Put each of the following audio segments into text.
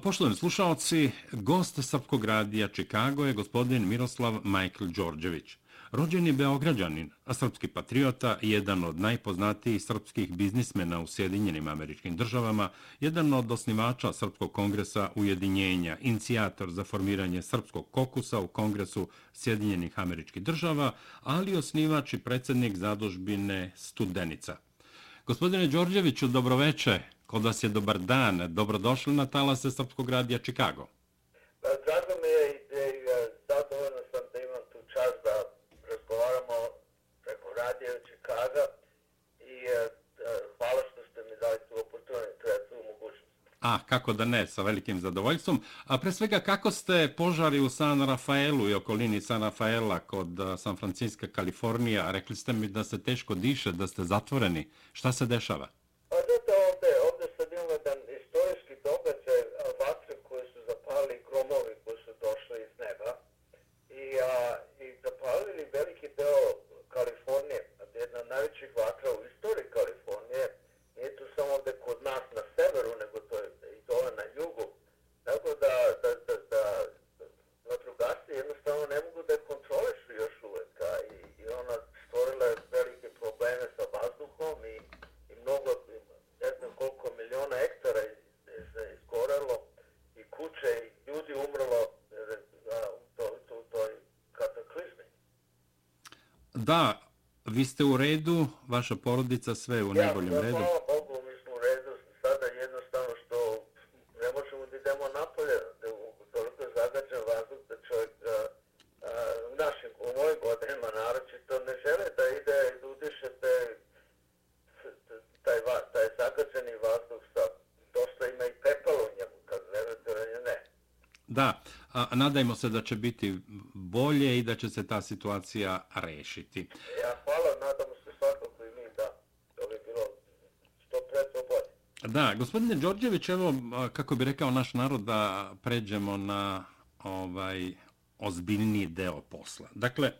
Poštovani slušalci, gost Srpkog radija Čikago je gospodin Miroslav Michael Đorđević. Rođen je Beograđanin, a srpski patriota, jedan od najpoznatijih srpskih biznismena u Sjedinjenim američkim državama, jedan od osnivača Srpskog kongresa Ujedinjenja, inicijator za formiranje Srpskog kokusa u Kongresu Sjedinjenih američkih država, ali osnivač i predsjednik zadužbine Studenica. Gospodine Đorđeviću, dobroveče, kod vas je dobar dan, dobrodošli na talase Srpskog radija Čikago. Drago mi je i zadovoljno sam da imam tu čast da razgovaramo preko radija Čikaga i hvala što ste mi dali tu oportunitet, tu mogućnost. A, kako da ne, sa velikim zadovoljstvom. A pre svega, kako ste požari u San Rafaelu i okolini San Rafaela kod San Francisco, Kalifornija? Rekli ste mi da se teško diše, da ste zatvoreni. Šta se dešava? Vi ste u redu, vaša porodica sve u najboljem redu. Ja, hvala Bogu, mi smo u redu, sada jednostavno što ne možemo da idemo napolje, da je toliko zagađen vazduh da čovjek a, a, u našim, u mojim godinima naročito ne žele da ide i da udiše te, taj, taj zagađeni vazduh sa dosta ima i pepala u njemu, kad verujete ne. Da, a, nadajmo se da će biti bolje i da će se ta situacija rešiti. Ja, hvala, nadamo se svakako i mi da to bi bilo što pre to bolje. Da, gospodine Đorđević, evo, kako bi rekao naš narod, da pređemo na ovaj ozbiljniji deo posla. Dakle,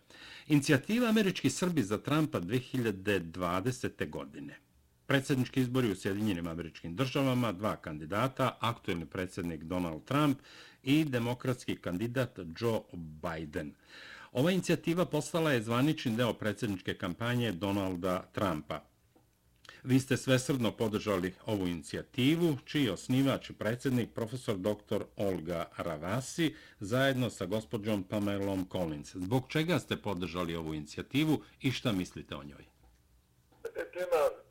inicijativa Američki Srbi za Trumpa 2020. godine. Predsjednički izbori u Sjedinjenim američkim državama, dva kandidata, aktuelni predsjednik Donald Trump i demokratski kandidat Joe Biden. Ova inicijativa postala je zvanični deo predsjedničke kampanje Donalda Trumpa. Vi ste svesrdno podržali ovu inicijativu, čiji osnivač i predsjednik profesor dr. Olga Ravasi, zajedno sa gospođom Pamelom Collins. Zbog čega ste podržali ovu inicijativu i šta mislite o njoj? Dakle, Ima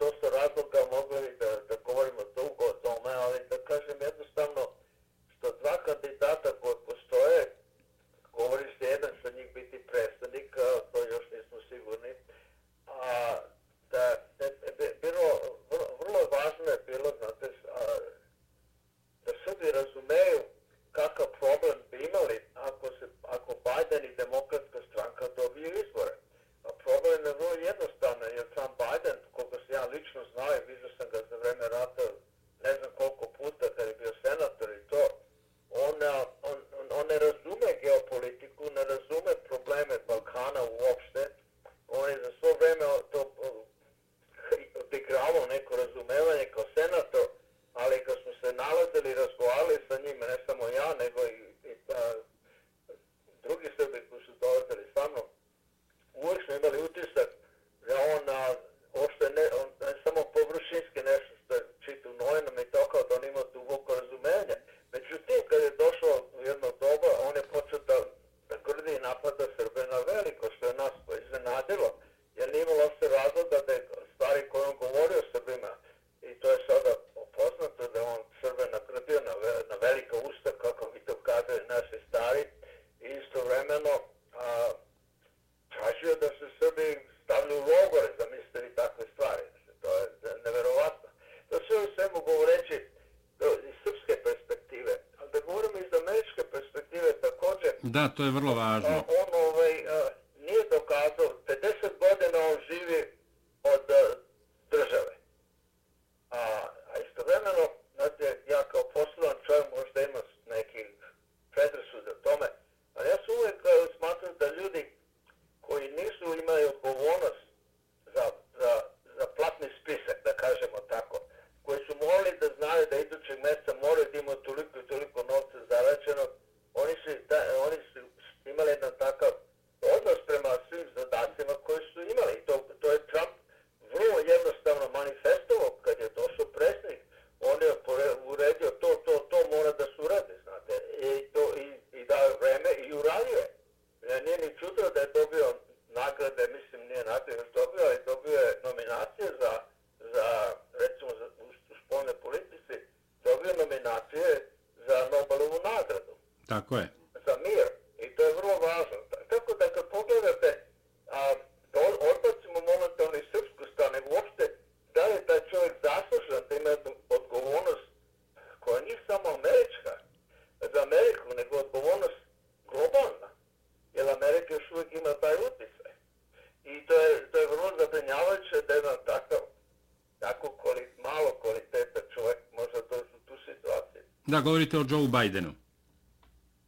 Da, govorite o Joe Bidenu.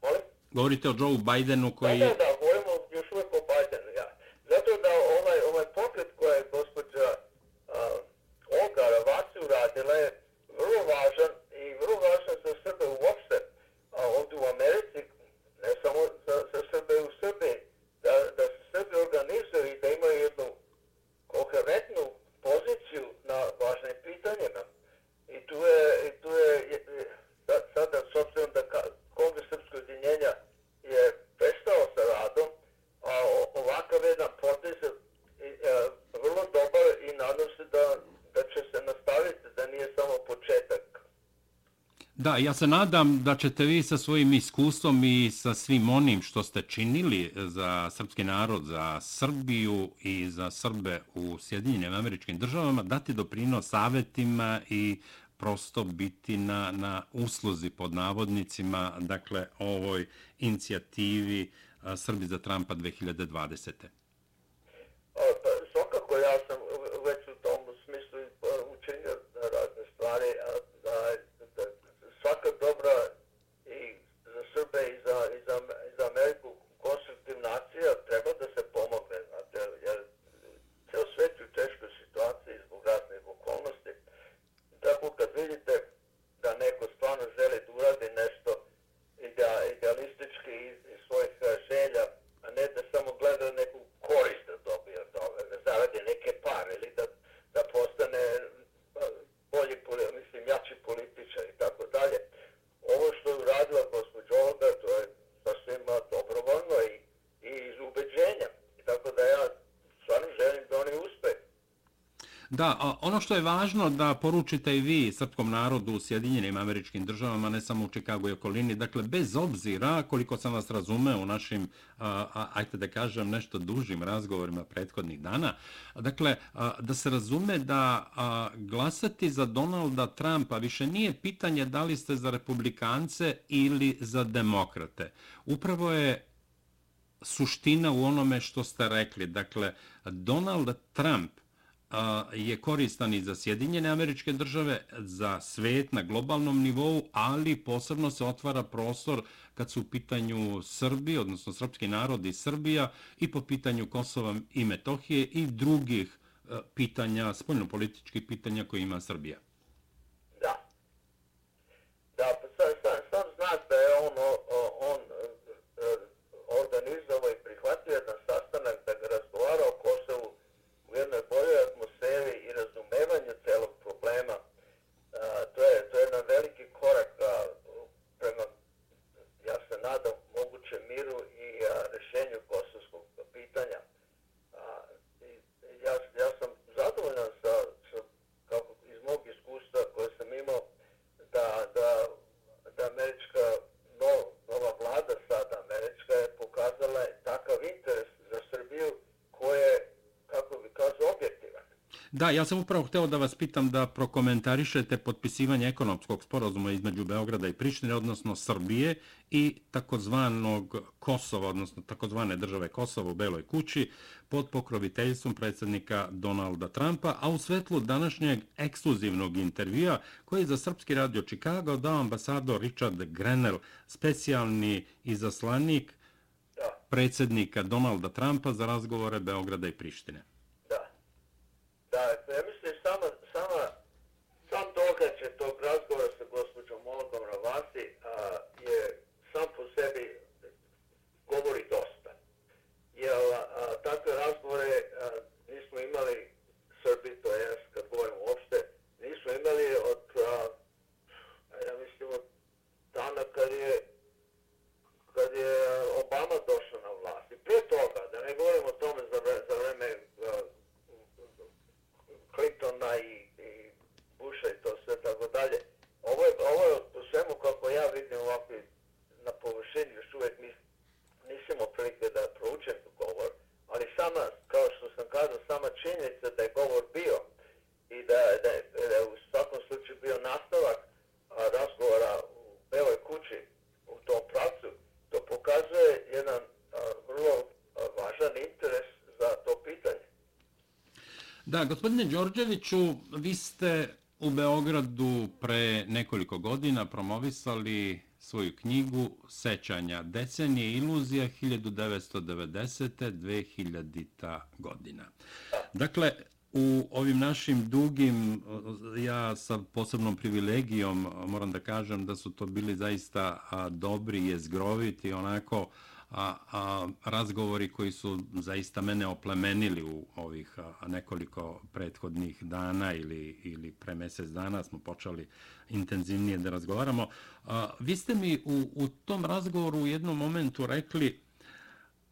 Molim? Govorite o Joe Bidenu koji... Da, da, da, govorimo još uvijek o Bidenu, ja. Zato da ovaj, ovaj pokret koja je gospođa uh, Olga Ravasi uradila je vrlo važan i vrlo važan za Srbe uopšte a ovdje u Americi, ne samo za, za Srbe u Srbiji, da, da se Srbi organizuju i da imaju jednu koherentnu poziciju na važnim pitanjima. I tu je, i tu je, je, je da- sada, s obzirom da ka, Kongres Srpskog jedinjenja je prestao sa radom, a o- ovakav jedan potez je i, e, vrlo dobar i nadam se da, da će se nastaviti, da nije samo početak. Da, ja se nadam da ćete vi sa svojim iskustvom i sa svim onim što ste činili za srpski narod, za Srbiju i za Srbe u Sjedinjenim američkim državama dati doprinos savjetima i prosto biti na, na usluzi pod navodnicima, dakle, ovoj inicijativi Srbi za Trumpa 2020. Pa, svakako ja sam već u tom smislu e, učinio razne stvari, a da, da svaka dobra i za Srbe i za, i za, i za Ameriku konstruktivna akcija treba da se pomogne, znate, jer ceo svet je u teškoj situaciji zbog raznih okolnosti. Tako kad vidite da neko stvarno želi da uradi nešto idea, idealistički iz, iz svojih eh, želja, a ne da samo gleda neku korist da dobije od toga, da zaradi neke pare ili da, da postane eh, bolji, poli- mislim, jači političar i tako dalje. Ovo što je uradila gospođa Olga, to je sasvim eh, dobrovoljno i, i iz ubeđenja. I tako da ja stvarno želim da oni uspeju. Da, a ono što je važno da poručite i vi srpskom narodu u Sjedinjenim američkim državama, ne samo u Čikagu i okolini, dakle, bez obzira koliko sam vas razumeo u našim, a, a, ajte da kažem, nešto dužim razgovorima prethodnih dana, dakle, a, da se razume da a, glasati za Donalda Trumpa više nije pitanje da li ste za republikance ili za demokrate. Upravo je suština u onome što ste rekli. Dakle, Donald Trump je koristan i za Sjedinjene američke države, za svet na globalnom nivou, ali posebno se otvara prostor kad su u pitanju Srbi, odnosno srpski narod i Srbija, i po pitanju Kosova i Metohije i drugih e, pitanja, spoljnopolitičkih pitanja koje ima Srbija. Da. Da, pa sam, sam, sam znaš da je on, o, o, on e, e, organizovao i prihvatio jedan sastanak da ga razgovara o Kosovu u jednoj boljoj atmosferi i razumevanju celog problema. A, to, je, to je jedan veliki korak a, prema, ja se nadam, mogućem miru i a, rešenju kosovskog pitanja. A, i, i ja, ja sam zadovoljan sa, sa kako iz mog iskustva koje sam imao da, da, da američka no, nova vlada sada američka je pokazala takav interes za Srbiju koje je, kako bi kazao, objektivan. Da, ja sam upravo hteo da vas pitam da prokomentarišete potpisivanje ekonomskog sporazuma između Beograda i Prištine, odnosno Srbije i takozvanog Kosova, odnosno takozvane države Kosova u Beloj kući pod pokroviteljstvom predsjednika Donalda Trumpa, a u svetlu današnjeg ekskluzivnog intervjua koji je za Srpski radio Chicago dao ambasador Richard Grenell, specijalni izaslanik predsjednika Donalda Trumpa za razgovore Beograda i Prištine. Da, pa ja mislim sama, sama, sam događaj tog razgovora sa gospođom Olgom Ravasi a, je sam po sebi govori dosta. Jer a, takve razgovore a, nismo imali Srbi, to je kad govorimo uopšte, nismo imali od a, ja mislim od dana kad je kad je Obama došao na vlast. I prije toga, da ne govorimo o tome za, za vreme ima i, i buša i to sve tako dalje. Ovo je, ovo je po svemu kako ja vidim ovakvi na površini, još uvijek nis, nisam prilike da proučem govor, ali sama, kao što sam kazao, sama činjenica da je govor bio i da, da je gospodine Đorđeviću, vi ste u Beogradu pre nekoliko godina promovisali svoju knjigu Sećanja decenije iluzija 1990. 2000. godina. Dakle, u ovim našim dugim, ja sa posebnom privilegijom moram da kažem da su to bili zaista dobri, jezgroviti, onako a, a, razgovori koji su zaista mene oplemenili u ovih a, nekoliko prethodnih dana ili, ili pre mesec dana smo počeli intenzivnije da razgovaramo. A, vi ste mi u, u tom razgovoru u jednom momentu rekli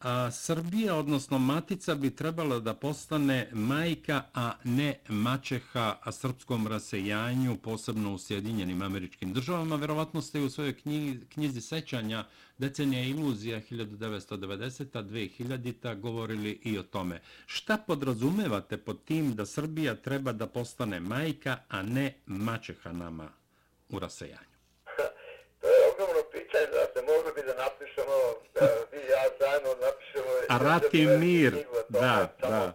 a, Srbija, odnosno Matica, bi trebala da postane majka, a ne mačeha a srpskom rasejanju, posebno u Sjedinjenim američkim državama. Verovatno ste u svojoj knjizi, knjizi sećanja Decenija iluzija 1990-2000 govorili i o tome. Šta podrazumevate pod tim da Srbija treba da postane majka, a ne mačeha nama u rasejanju? To je ogromno pitanje, da se mogli bi da napišemo, da vi ja zajedno napišemo... A rat i mir, da, da.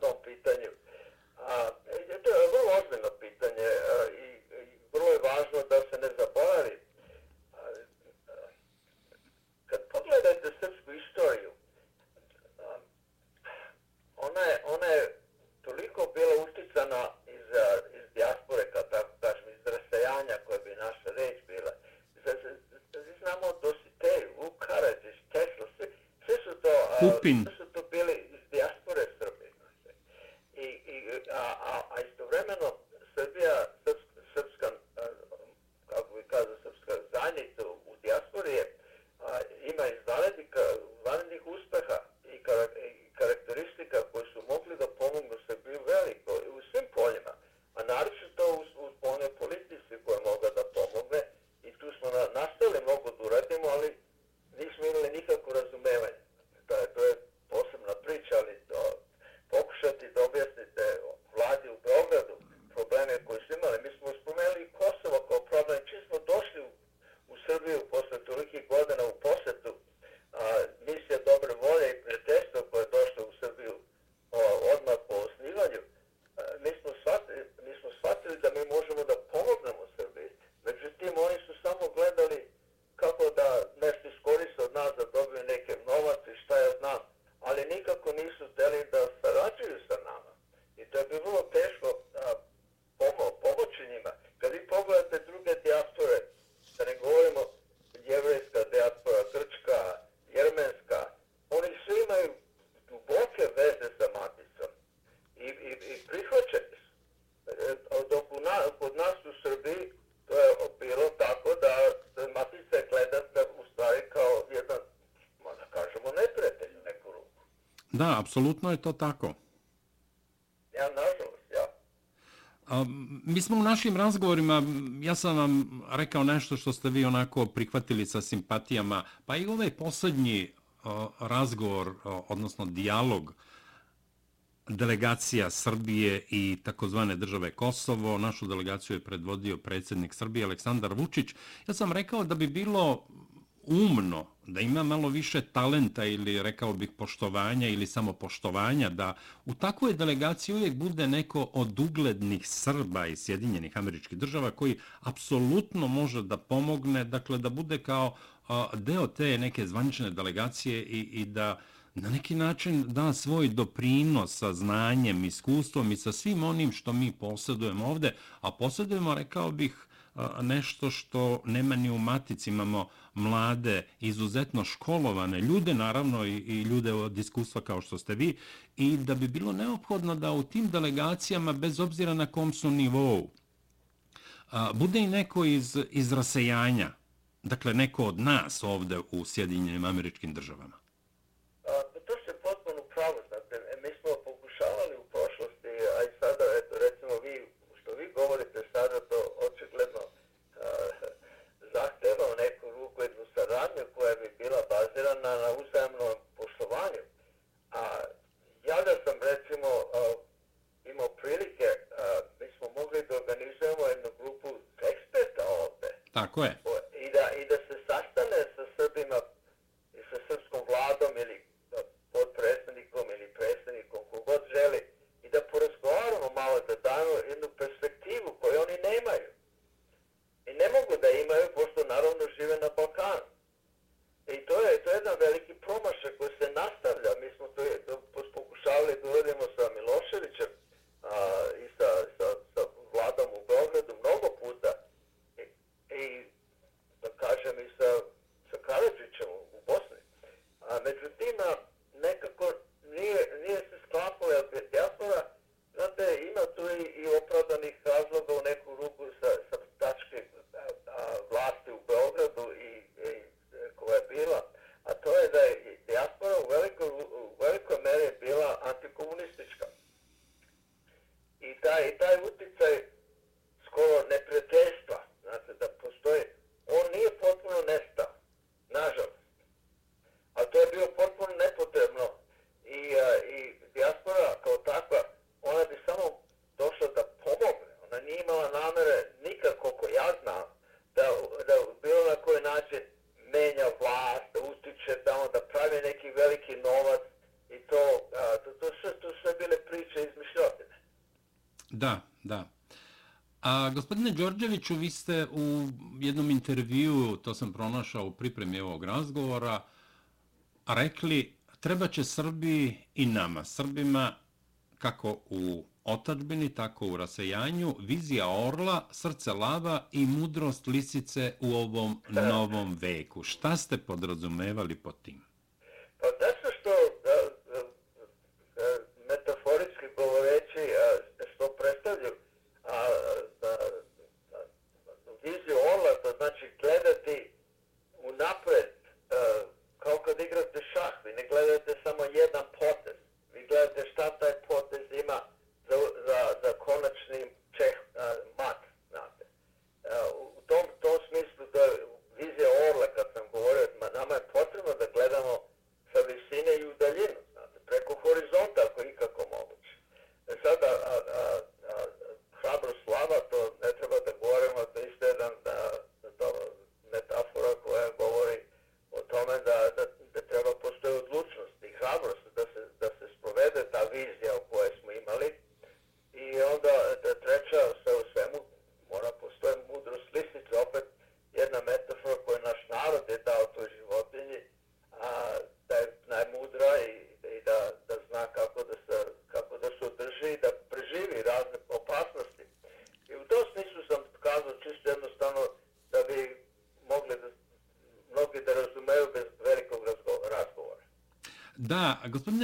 Apsolutno je to tako. Ja, nažalost, ja. A, mi smo u našim razgovorima, ja sam vam rekao nešto što ste vi onako prihvatili sa simpatijama, pa i ovaj poslednji a, razgovor, a, odnosno dijalog delegacija Srbije i takozvane države Kosovo, našu delegaciju je predvodio predsjednik Srbije Aleksandar Vučić, ja sam rekao da bi bilo umno, da ima malo više talenta ili rekao bih poštovanja ili samo poštovanja, da u takvoj delegaciji uvijek bude neko od uglednih Srba iz Sjedinjenih američkih država koji apsolutno može da pomogne, dakle da bude kao a, deo te neke zvanične delegacije i, i da na neki način da svoj doprinos sa znanjem, iskustvom i sa svim onim što mi posjedujemo ovde, a posjedujemo, rekao bih, nešto što nema ni u matici. Imamo mlade, izuzetno školovane ljude, naravno i, i ljude od iskustva kao što ste vi, i da bi bilo neophodno da u tim delegacijama, bez obzira na kom su nivou, a, bude i neko iz, iz rasejanja, dakle neko od nas ovde u Sjedinjenim američkim državama. quit Gospodine Đorđeviću, vi ste u jednom intervju, to sam pronašao u pripremi ovog razgovora, rekli treba će Srbiji i nama, Srbima, kako u otačbini, tako u rasejanju, vizija orla, srce lava i mudrost lisice u ovom novom veku. Šta ste podrazumevali po tim?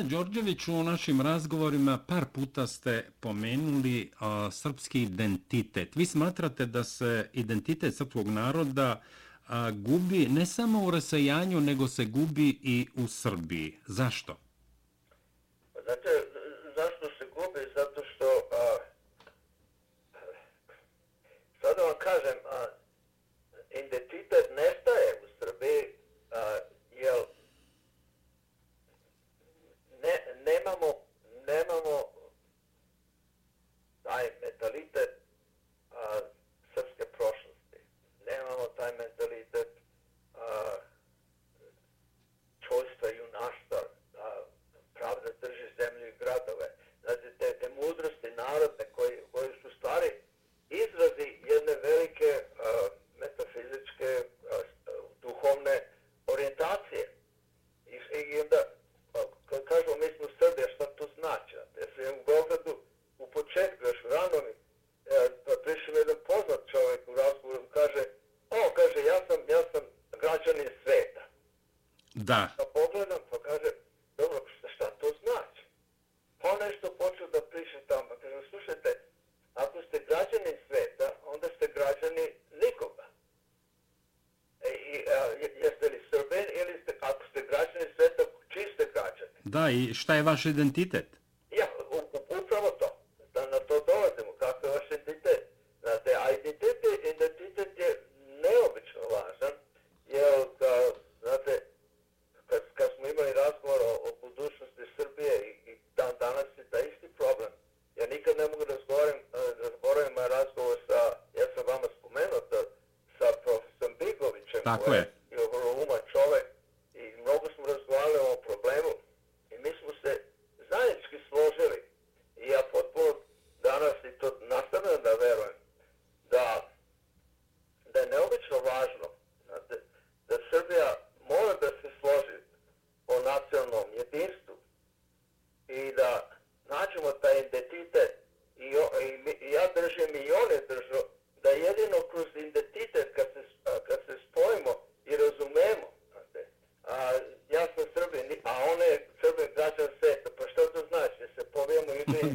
Gospodine Đorđeviću, u našim razgovorima par puta ste pomenuli a, srpski identitet. Vi smatrate da se identitet srpskog naroda a, gubi ne samo u rasajanju, nego se gubi i u Srbiji. Zašto? Pa zato i šta je vaš identitet?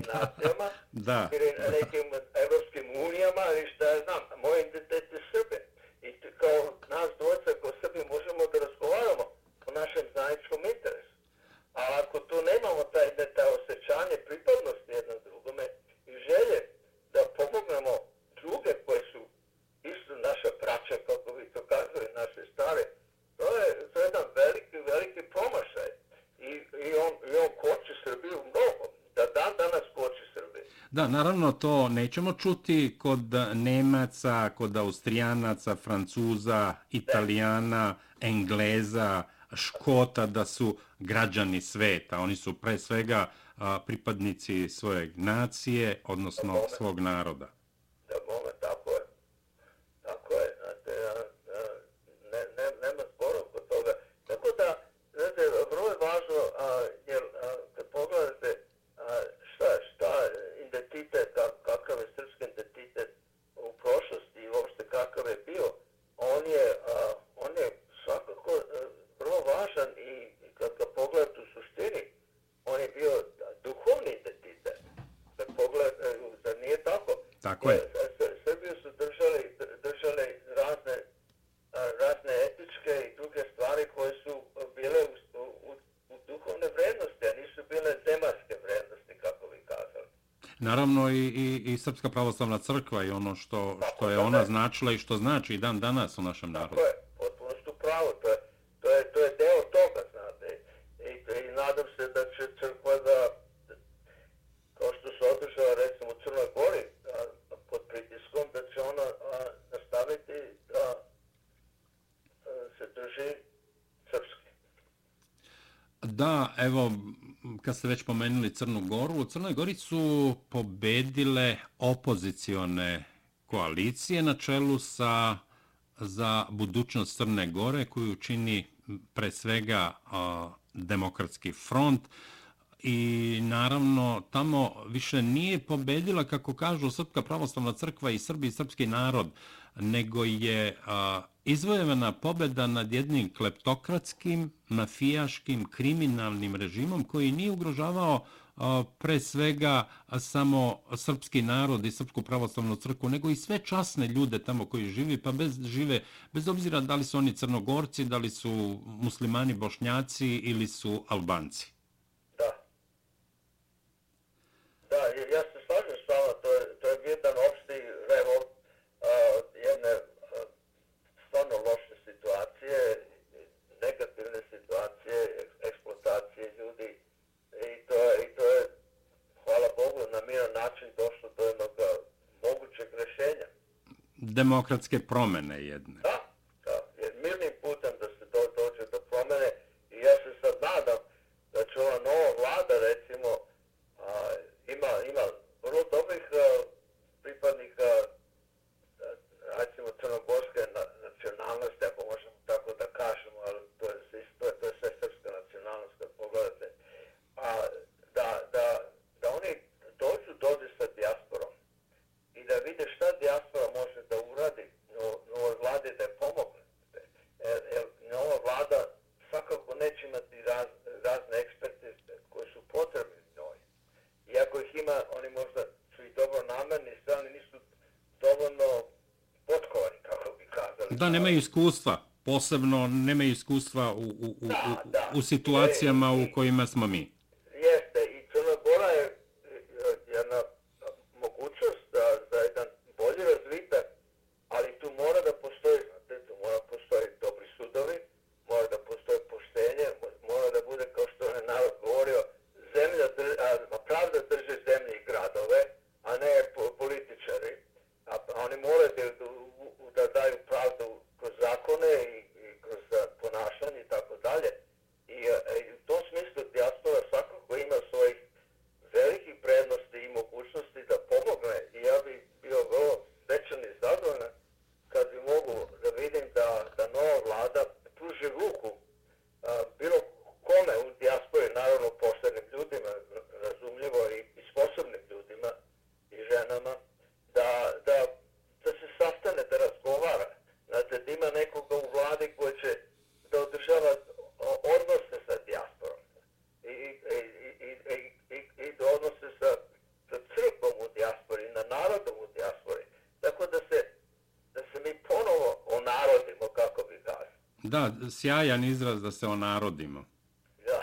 одна сцена, да. перед этим naravno to nećemo čuti kod Nemaca, kod Austrijanaca, Francuza, Italijana, Engleza, Škota da su građani sveta. Oni su pre svega pripadnici svoje nacije, odnosno svog naroda. naravno i, i, i Srpska pravoslavna crkva i ono što, što je ona značila i što znači i dan danas u našem narodu. Tako je. kad ste već pomenuli Crnu Goru, u Crnoj Gori su pobedile opozicione koalicije na čelu sa za budućnost Crne Gore koju čini pre svega a, demokratski front. A, i naravno tamo više nije pobedila, kako kažu Srpska pravoslavna crkva i Srbi i srpski narod, nego je a, izvojevana pobeda nad jednim kleptokratskim, mafijaškim, kriminalnim režimom koji nije ugrožavao a, pre svega a, samo srpski narod i srpsku pravoslavnu crkvu, nego i sve časne ljude tamo koji živi, pa bez, žive bez obzira da li su oni crnogorci, da li su muslimani, bošnjaci ili su albanci. demokratske promene jedne. Da, nemaju iskustva. Posebno nemaju iskustva u, u, u, u, u situacijama u kojima smo mi. Sjajan izraz da se onarodimo. Da.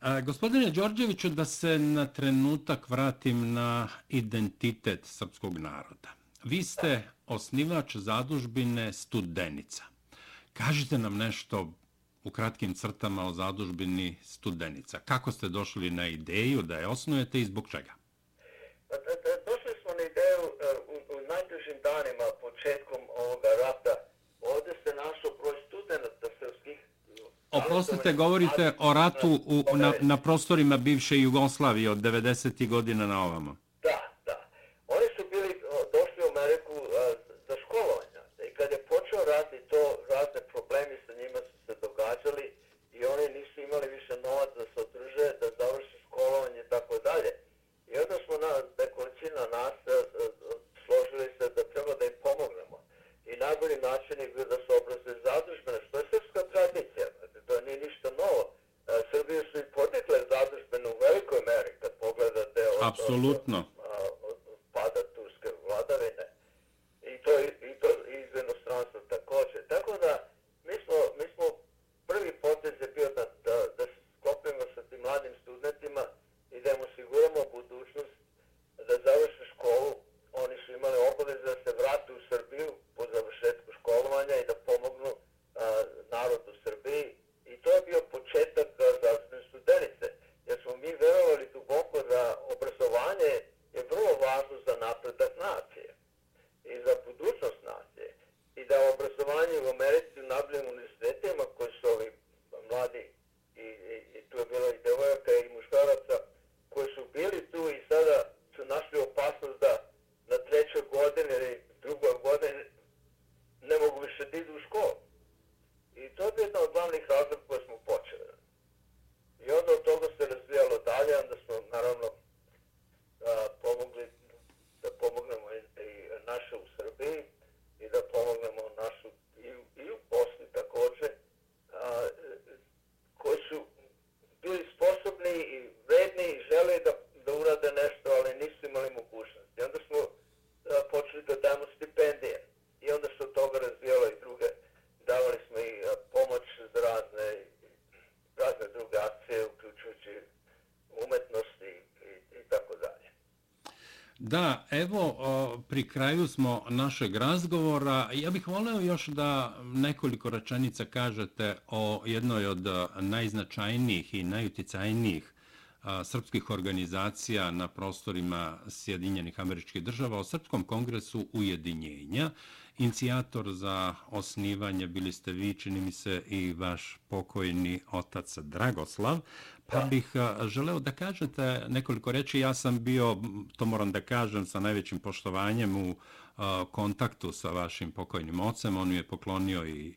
A, gospodine Đorđeviću, da se na trenutak vratim na identitet srpskog naroda. Vi ste osnivač zadužbine Studenica. Kažite nam nešto u kratkim crtama o zadužbini Studenica. Kako ste došli na ideju da je osnujete i zbog čega? Pa, došli smo na ideju e, u, u najtežim danima, početkom ovoga rata, Oprostite, govorite o ratu u, na, na prostorima bivše Jugoslavije od 90. godina na ovamo. Kraju smo našeg razgovora. Ja bih voleo još da nekoliko rečenica kažete o jednoj od e, najznačajnijih i najuticajnijih srpskih organizacija na prostorima Sjedinjenih američkih država o Srpskom kongresu ujedinjenja. Inicijator za osnivanje bili ste vi, čini mi se, i vaš pokojni otac Dragoslav. Pa bih želeo da kažete nekoliko reči. Ja sam bio, to moram da kažem, sa najvećim poštovanjem u kontaktu sa vašim pokojnim ocem. On mi je poklonio i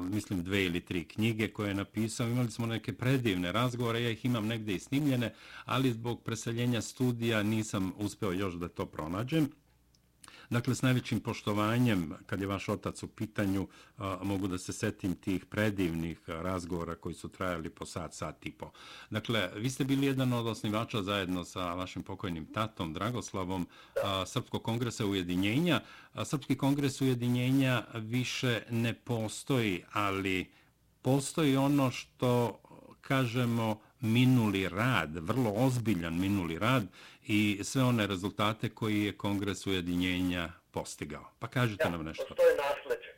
mislim dve ili tri knjige koje je napisao. Imali smo neke predivne razgovore, ja ih imam negde i snimljene, ali zbog preseljenja studija nisam uspeo još da to pronađem. Dakle, s najvećim poštovanjem, kad je vaš otac u pitanju, mogu da se setim tih predivnih razgovora koji su trajali po sat, sat i po. Dakle, vi ste bili jedan od osnivača zajedno sa vašim pokojnim tatom, Dragoslavom, Srpskog kongresa ujedinjenja. Srpski kongres ujedinjenja više ne postoji, ali postoji ono što kažemo minuli rad, vrlo ozbiljan minuli rad, i sve one rezultate koji je Kongres Ujedinjenja postigao. Pa kažite ja, nam nešto. To je nasleđe.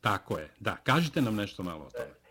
Tako je, da. Kažite nam nešto malo o tome.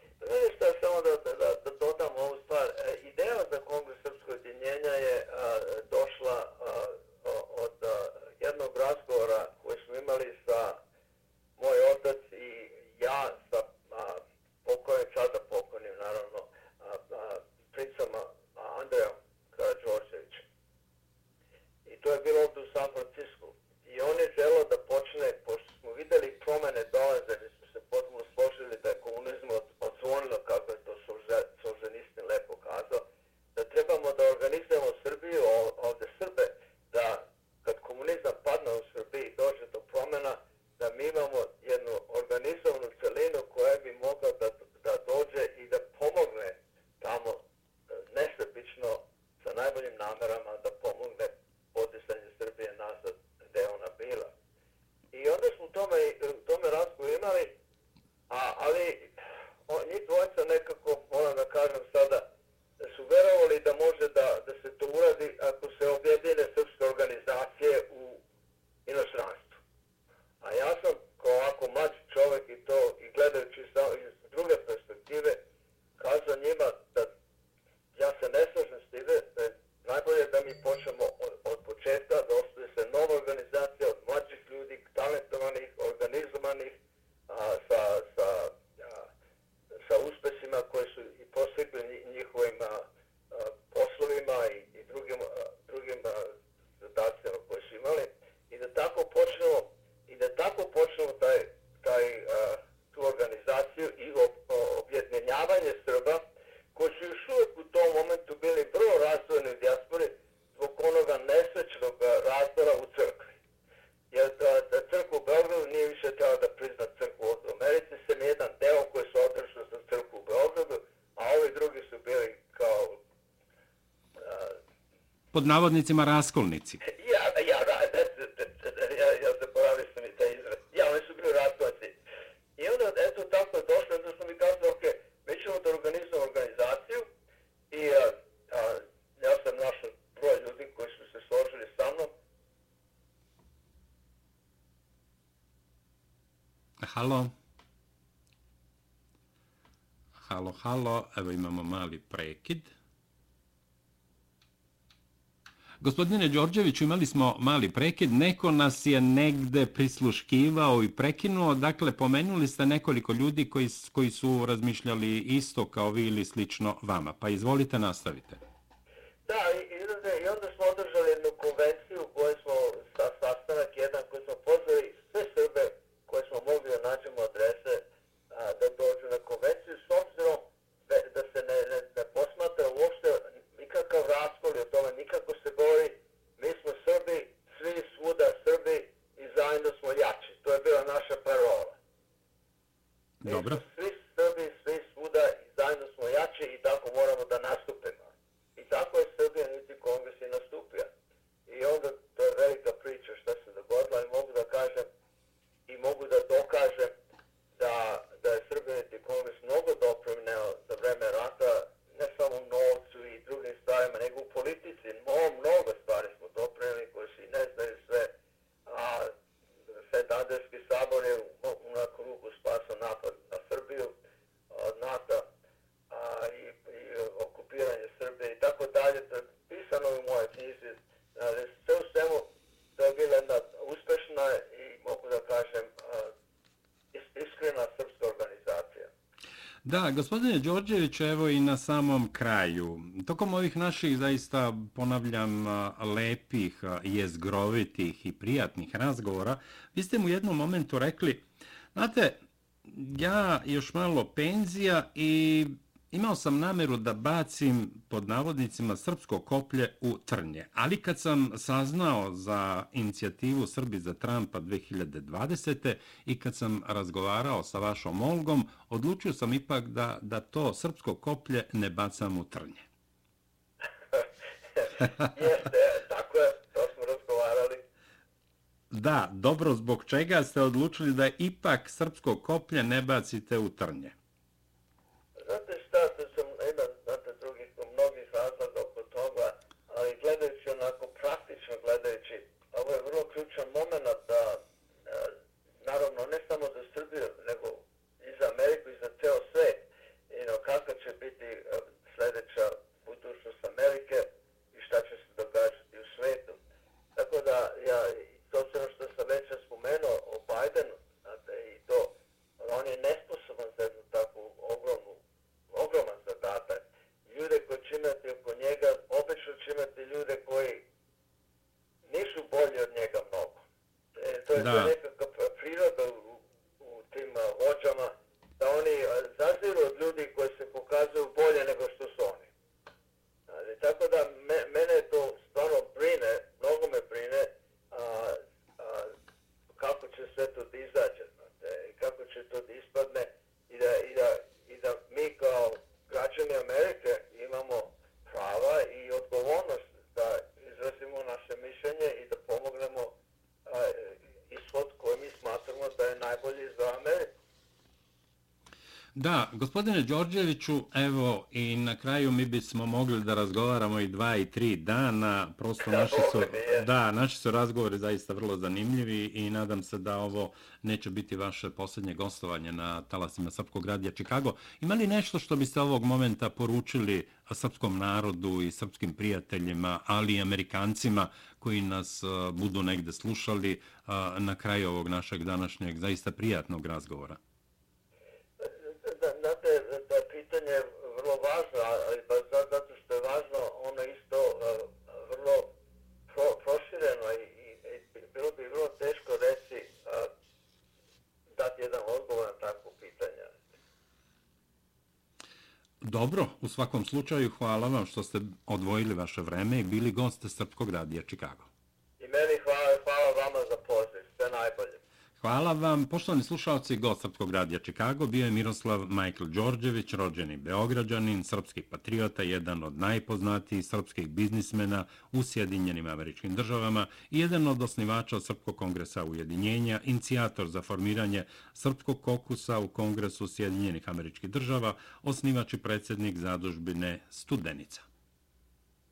money. pod navodnicima raskolnici. E, ja, ja, ja, ja, ja, ja se poravio sam i taj izraz. Ja, oni su bili raskolnici. I onda, eto, tako je došlo, jedno sam mi kazao, ok, mi ćemo da organizujemo organizaciju i a, a, ja sam našao broj ljudi koji su se složili sa mnom. Halo? Halo, halo, evo imamo mali prekid. Gospodine Đorđević, imali smo mali prekid. Neko nas je negde prisluškivao i prekinuo. Dakle, pomenuli ste nekoliko ljudi koji, koji su razmišljali isto kao vi ili slično vama. Pa izvolite, nastavite. Da, Da, gospodine Đorđević, evo i na samom kraju. Tokom ovih naših, zaista ponavljam, lepih, jezgrovitih i prijatnih razgovora, vi ste mu jednom momentu rekli, znate, ja još malo penzija i imao sam nameru da bacim pod navodnicima srpsko koplje u trnje, ali kad sam saznao za inicijativu Srbi za Trumpa 2020. i kad sam razgovarao sa vašom Olgom, odlučio sam ipak da, da to srpsko koplje ne bacam u trnje. Jeste, tako je, to smo razgovarali. Da, dobro, zbog čega ste odlučili da ipak srpsko koplje ne bacite u trnje? Da, gospodine Đorđeviću, evo i na kraju mi bismo mogli da razgovaramo i dva i tri dana, prosto naši su, da, naši su razgovori zaista vrlo zanimljivi i nadam se da ovo neće biti vaše posljednje gostovanje na talasima Srpskog radija Čikago. Ima li nešto što biste ovog momenta poručili srpskom narodu i srpskim prijateljima, ali i amerikancima koji nas budu negde slušali na kraju ovog našeg današnjeg zaista prijatnog razgovora? Važno, ali baš zato što je važno, ono isto vrlo pro, prošireno i, i, i bilo bi vrlo teško reći uh, dati jedan odgovor na takvu pitanja. Dobro, u svakom slučaju hvala vam što ste odvojili vaše vreme i bili gost Srpkog radija Čikago. I meni hvala, hvala vama za poziv, sve najbolje. Hvala vam. Poštovani slušalci, gost radija Čikago bio je Miroslav Michael Đorđević, rođeni Beograđanin, srpski patriota, jedan od najpoznatijih srpskih biznismena u Sjedinjenim američkim državama i jedan od osnivača Srpskog kongresa ujedinjenja, inicijator za formiranje Srpskog kokusa u Kongresu Sjedinjenih američkih država, osnivač i predsjednik zadužbine Studenica.